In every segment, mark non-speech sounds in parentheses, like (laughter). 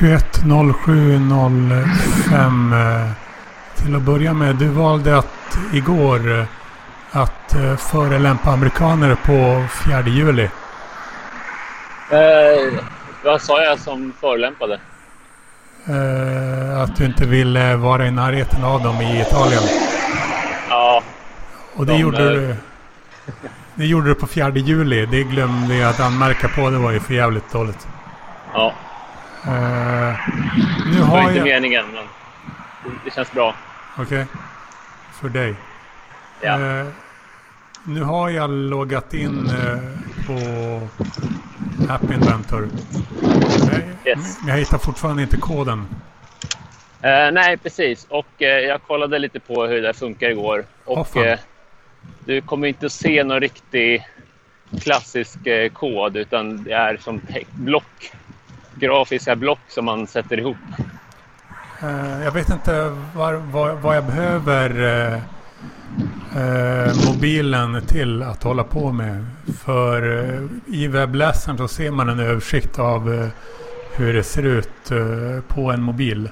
21.07.05. Eh, till att börja med, du valde att igår eh, att eh, förelämpa amerikaner på 4 juli. Eh, vad sa jag som förolämpade? Eh, att du inte ville vara i närheten av dem i Italien. Ja. Och det de, gjorde du. (laughs) Det gjorde du på 4 juli. Det glömde jag att anmärka på. Det var ju för jävligt dåligt. Ja. Uh, nu det var inte jag... meningen, men det känns bra. Okej. Okay. För dig. Ja. Uh, nu har jag loggat in uh, på App Inventor. Yes. Men jag hittar fortfarande inte koden. Nej, precis. Och jag kollade lite på hur det funkar igår. Och uh, du kommer inte att se någon riktig klassisk kod utan det är som block, grafiska block som man sätter ihop. jag vet inte var, var, vad jag behöver mobilen till att hålla på med. För i webbläsaren så ser man en översikt av hur det ser ut uh, på en mobil.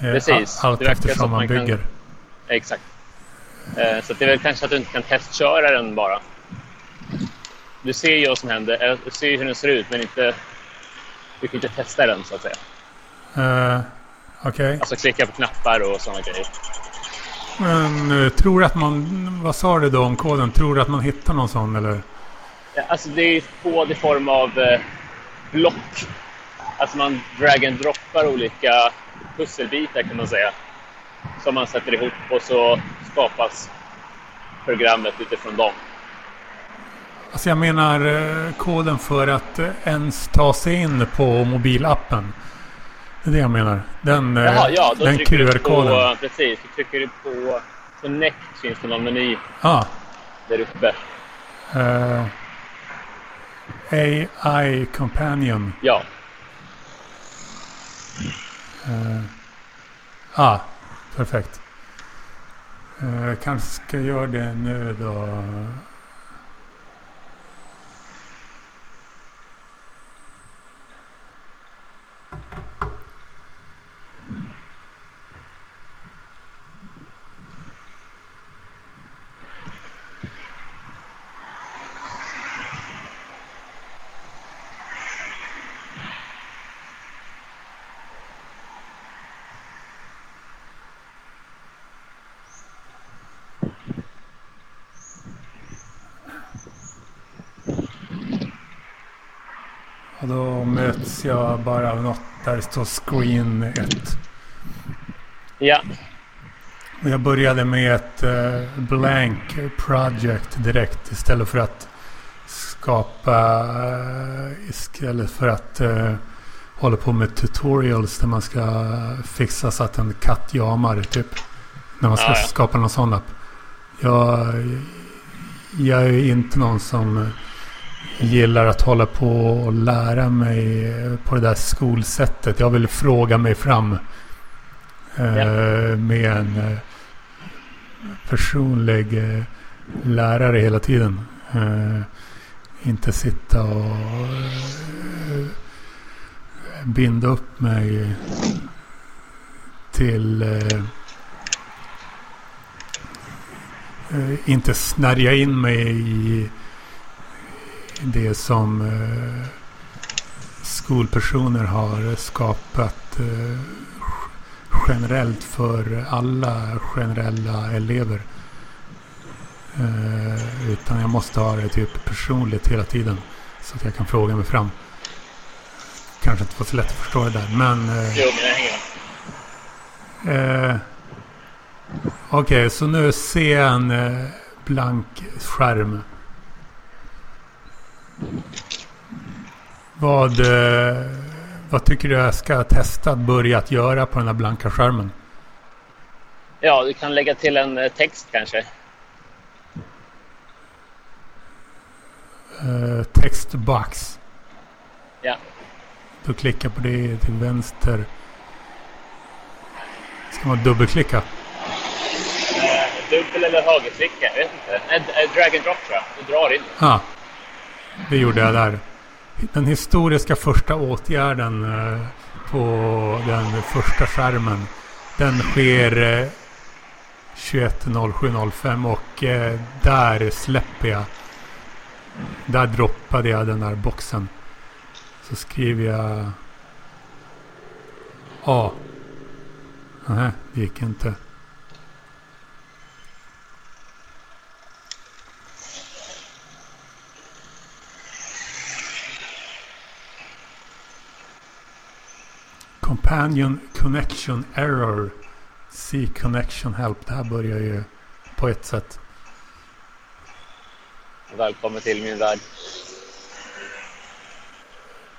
Precis. Allt eftersom man, man bygger. Kan... Exakt. Så det är väl kanske att du inte kan testköra den bara. Du ser ju vad som händer. Du ser hur den ser ut men inte... Du kan inte testa den så att säga. Okej. Okay. Alltså klicka på knappar och sådana grejer. Men uh, tror att man... Vad sa du då om koden? Tror du att man hittar någon sån eller? Ja, alltså det är kod i form av uh, block Alltså man drag and droppar olika pusselbitar kan man säga. Som man sätter ihop och så skapas programmet utifrån dem. Alltså jag menar eh, koden för att eh, ens ta sig in på mobilappen. Det är det jag menar. Den, eh, Jaha, ja, då den QR-koden. Precis, då trycker du på, på Next finns det någon meny ah. där uppe. Uh, AI Companion. Ja, Uh, ah, perfekt. Uh, kanske ska göra det nu då. Då möts jag bara av något där det står screen 1. Ja. Jag började med ett uh, blank project direkt istället för att skapa uh, istället för att uh, hålla på med tutorials där man ska fixa så att en katt jamar typ. När man ska ja, ja. skapa någon sån app. Jag, jag är inte någon som gillar att hålla på och lära mig på det där skolsättet. Jag vill fråga mig fram eh, ja. med en eh, personlig eh, lärare hela tiden. Inte sitta och binda upp mig till inte snärja in mig i det som eh, skolpersoner har skapat eh, generellt för alla generella elever. Eh, utan jag måste ha det typ personligt hela tiden. Så att jag kan fråga mig fram. Kanske inte var så lätt att förstå det där. Men... Eh, jo, men jag hänger eh, Okej, okay, så nu ser jag en eh, blank skärm. Vad, eh, vad tycker du jag ska testa att börja att göra på den här blanka skärmen? Ja, du kan lägga till en eh, text kanske. Uh, textbox. Ja. Du klickar på det till vänster. Ska man dubbelklicka? Uh, dubbel eller högerklicka? Jag vet inte. Nej, drag and drop tror jag. Du drar in. Ja. Ah. Det gjorde jag där. Den historiska första åtgärden eh, på den första skärmen. Den sker eh, 21.07.05 och eh, där släpper jag. Där droppade jag den där boxen. Så skriver jag A. Nej, det gick inte. Companion Connection Error. See Connection Help. Det här börjar ju på ett sätt. Välkommen till min värld.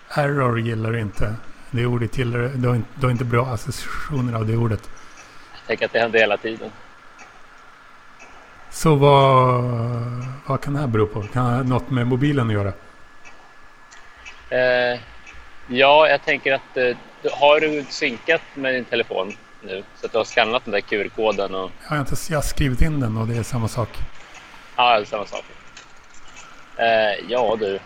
Error gillar du inte. Det ordet gillar du. Du har inte, du har inte bra associationer av det ordet. Jag tänker att det händer hela tiden. Så vad, vad kan det här bero på? Kan det ha något med mobilen att göra? Eh, ja, jag tänker att eh, har du synkat med din telefon nu? Så att du har skannat den där QR-koden? Och... Jag har, inte, jag har skrivit in den och det är samma sak. Ja, det är samma sak. Eh, ja du.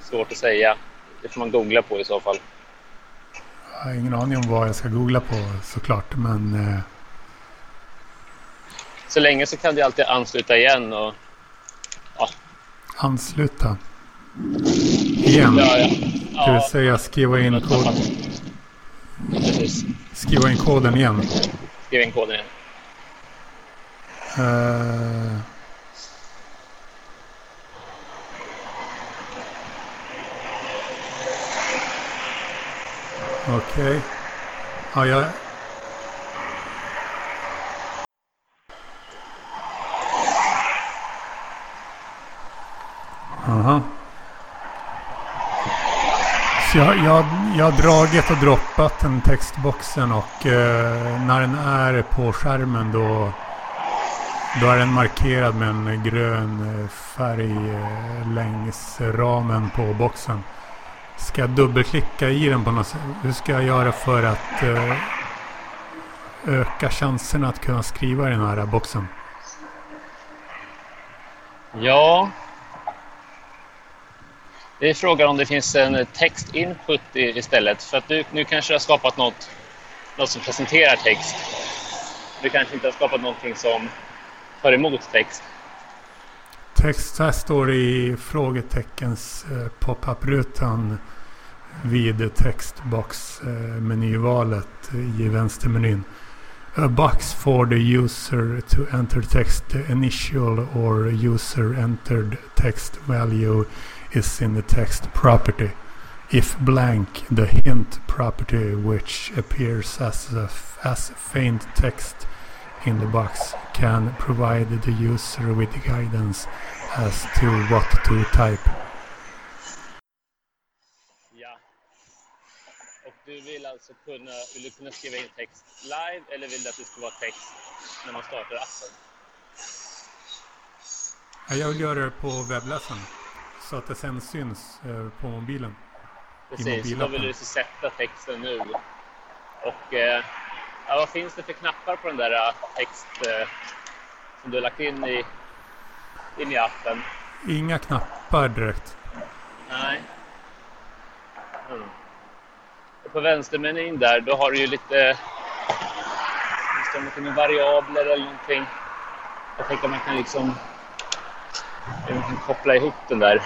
Svårt att säga. Det får man googla på i så fall. Jag har ingen aning om vad jag ska googla på såklart. Men eh, Så länge så kan du alltid ansluta igen och... ansluta. Igen. Ja, ja. Det vill säga skriva in, kod, Precis. skriva in koden igen. Skriv in koden igen. Eh, Okej. Ja, jag... Aha. Jag, jag, jag har dragit och droppat den textboxen och eh, när den är på skärmen då då är den markerad med en grön eh, färg eh, längs ramen på boxen. Ska jag dubbelklicka i den på något sätt? Hur ska jag göra för att eh, öka chanserna att kunna skriva i den här boxen? Ja. Vi frågar om det finns en textinput input istället. För att du, nu kanske du har skapat något, något som presenterar text. Du kanske inte har skapat någonting som tar emot text. Text här står det i frågeteckens eh, pop-up-rutan vid textbox-menyvalet eh, eh, i vänstermenyn. A box for the user to enter text initial or user entered text value is in the text property. If blank, the hint property which appears as a, as faint text in the box can provide the user with guidance as to what to type. Ja. Och du vill alltså kunna, vill du kunna skriva in text live eller vill du att det ska vara text när man startar appen? Ja, Jag vill göra det på webbläsaren så att det sen syns eh, på mobilen. Precis, då vill du sätta texten nu. Och eh, ja, vad finns det för knappar på den där eh, text eh, som du har lagt in i, in i appen? Inga knappar direkt. Nej. Mm. Och på vänstermenyn där, då har du ju lite... Det står någonting med variabler eller någonting. Jag tänker att man kan liksom... Kan koppla ihop den där.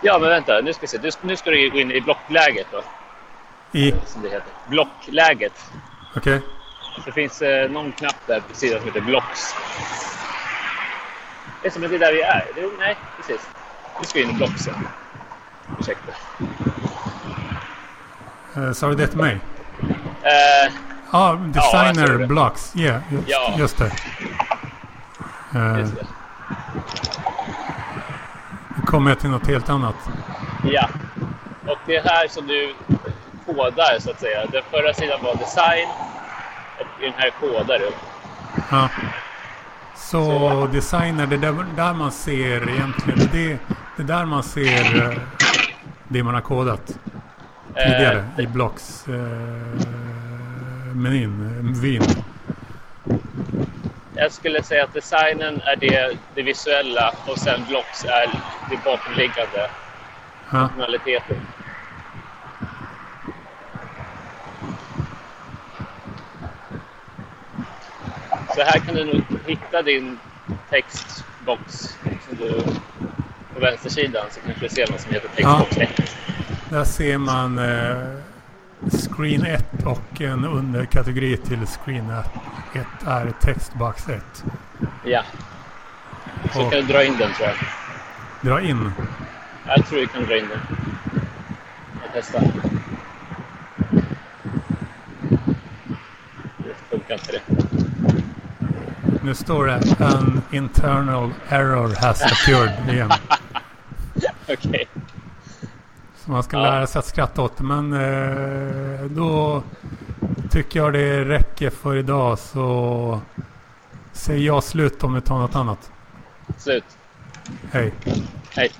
Ja, men vänta. Nu ska vi se. Du- Nu ska du gå in i blockläget då, I, som det heter. Blockläget. okej. Det finns eh, någon knapp där på sidan som heter Blocks. Det är som att det är där vi är. Det, nej, precis. Vi ska in i Blocksen. Ursäkta. Uh, sa du det till mig? Eh, Ah, designer blocks. Yeah, just, Ja. just det. Uh, just det. Kommer jag till något helt annat. Ja. Och det är här som du kodar så att säga. Den förra sidan var design och den här kodar du. Ja. Så designer, det där, där man ser egentligen, det, det där man ser eh, det man har kodat tidigare i blocks eh, menyn, vyn jag skulle säga att designen är det, det visuella och sen blocks är det bakomliggande. Ja. Så här kan du nog hitta din textbox som du, på vänstersidan så kanske du ser vad som heter textbox 1. Ja. Där ser man eh Screen 1 och en underkategori till Screen 1 är Textbox 1. Ja. Så Och- kan du dra in den tror jag. Dra in. Jag tror du kan dra in den. Jag testar. Det funkar inte det. Nu står det An internal error has occurred igen. (laughs) Okej. Man ska Ja. lära sig att skratta åt det. Men eh, då tycker jag det räcker för idag. Så säger jag slut om vi tar något annat. Slut. Hej. Hej.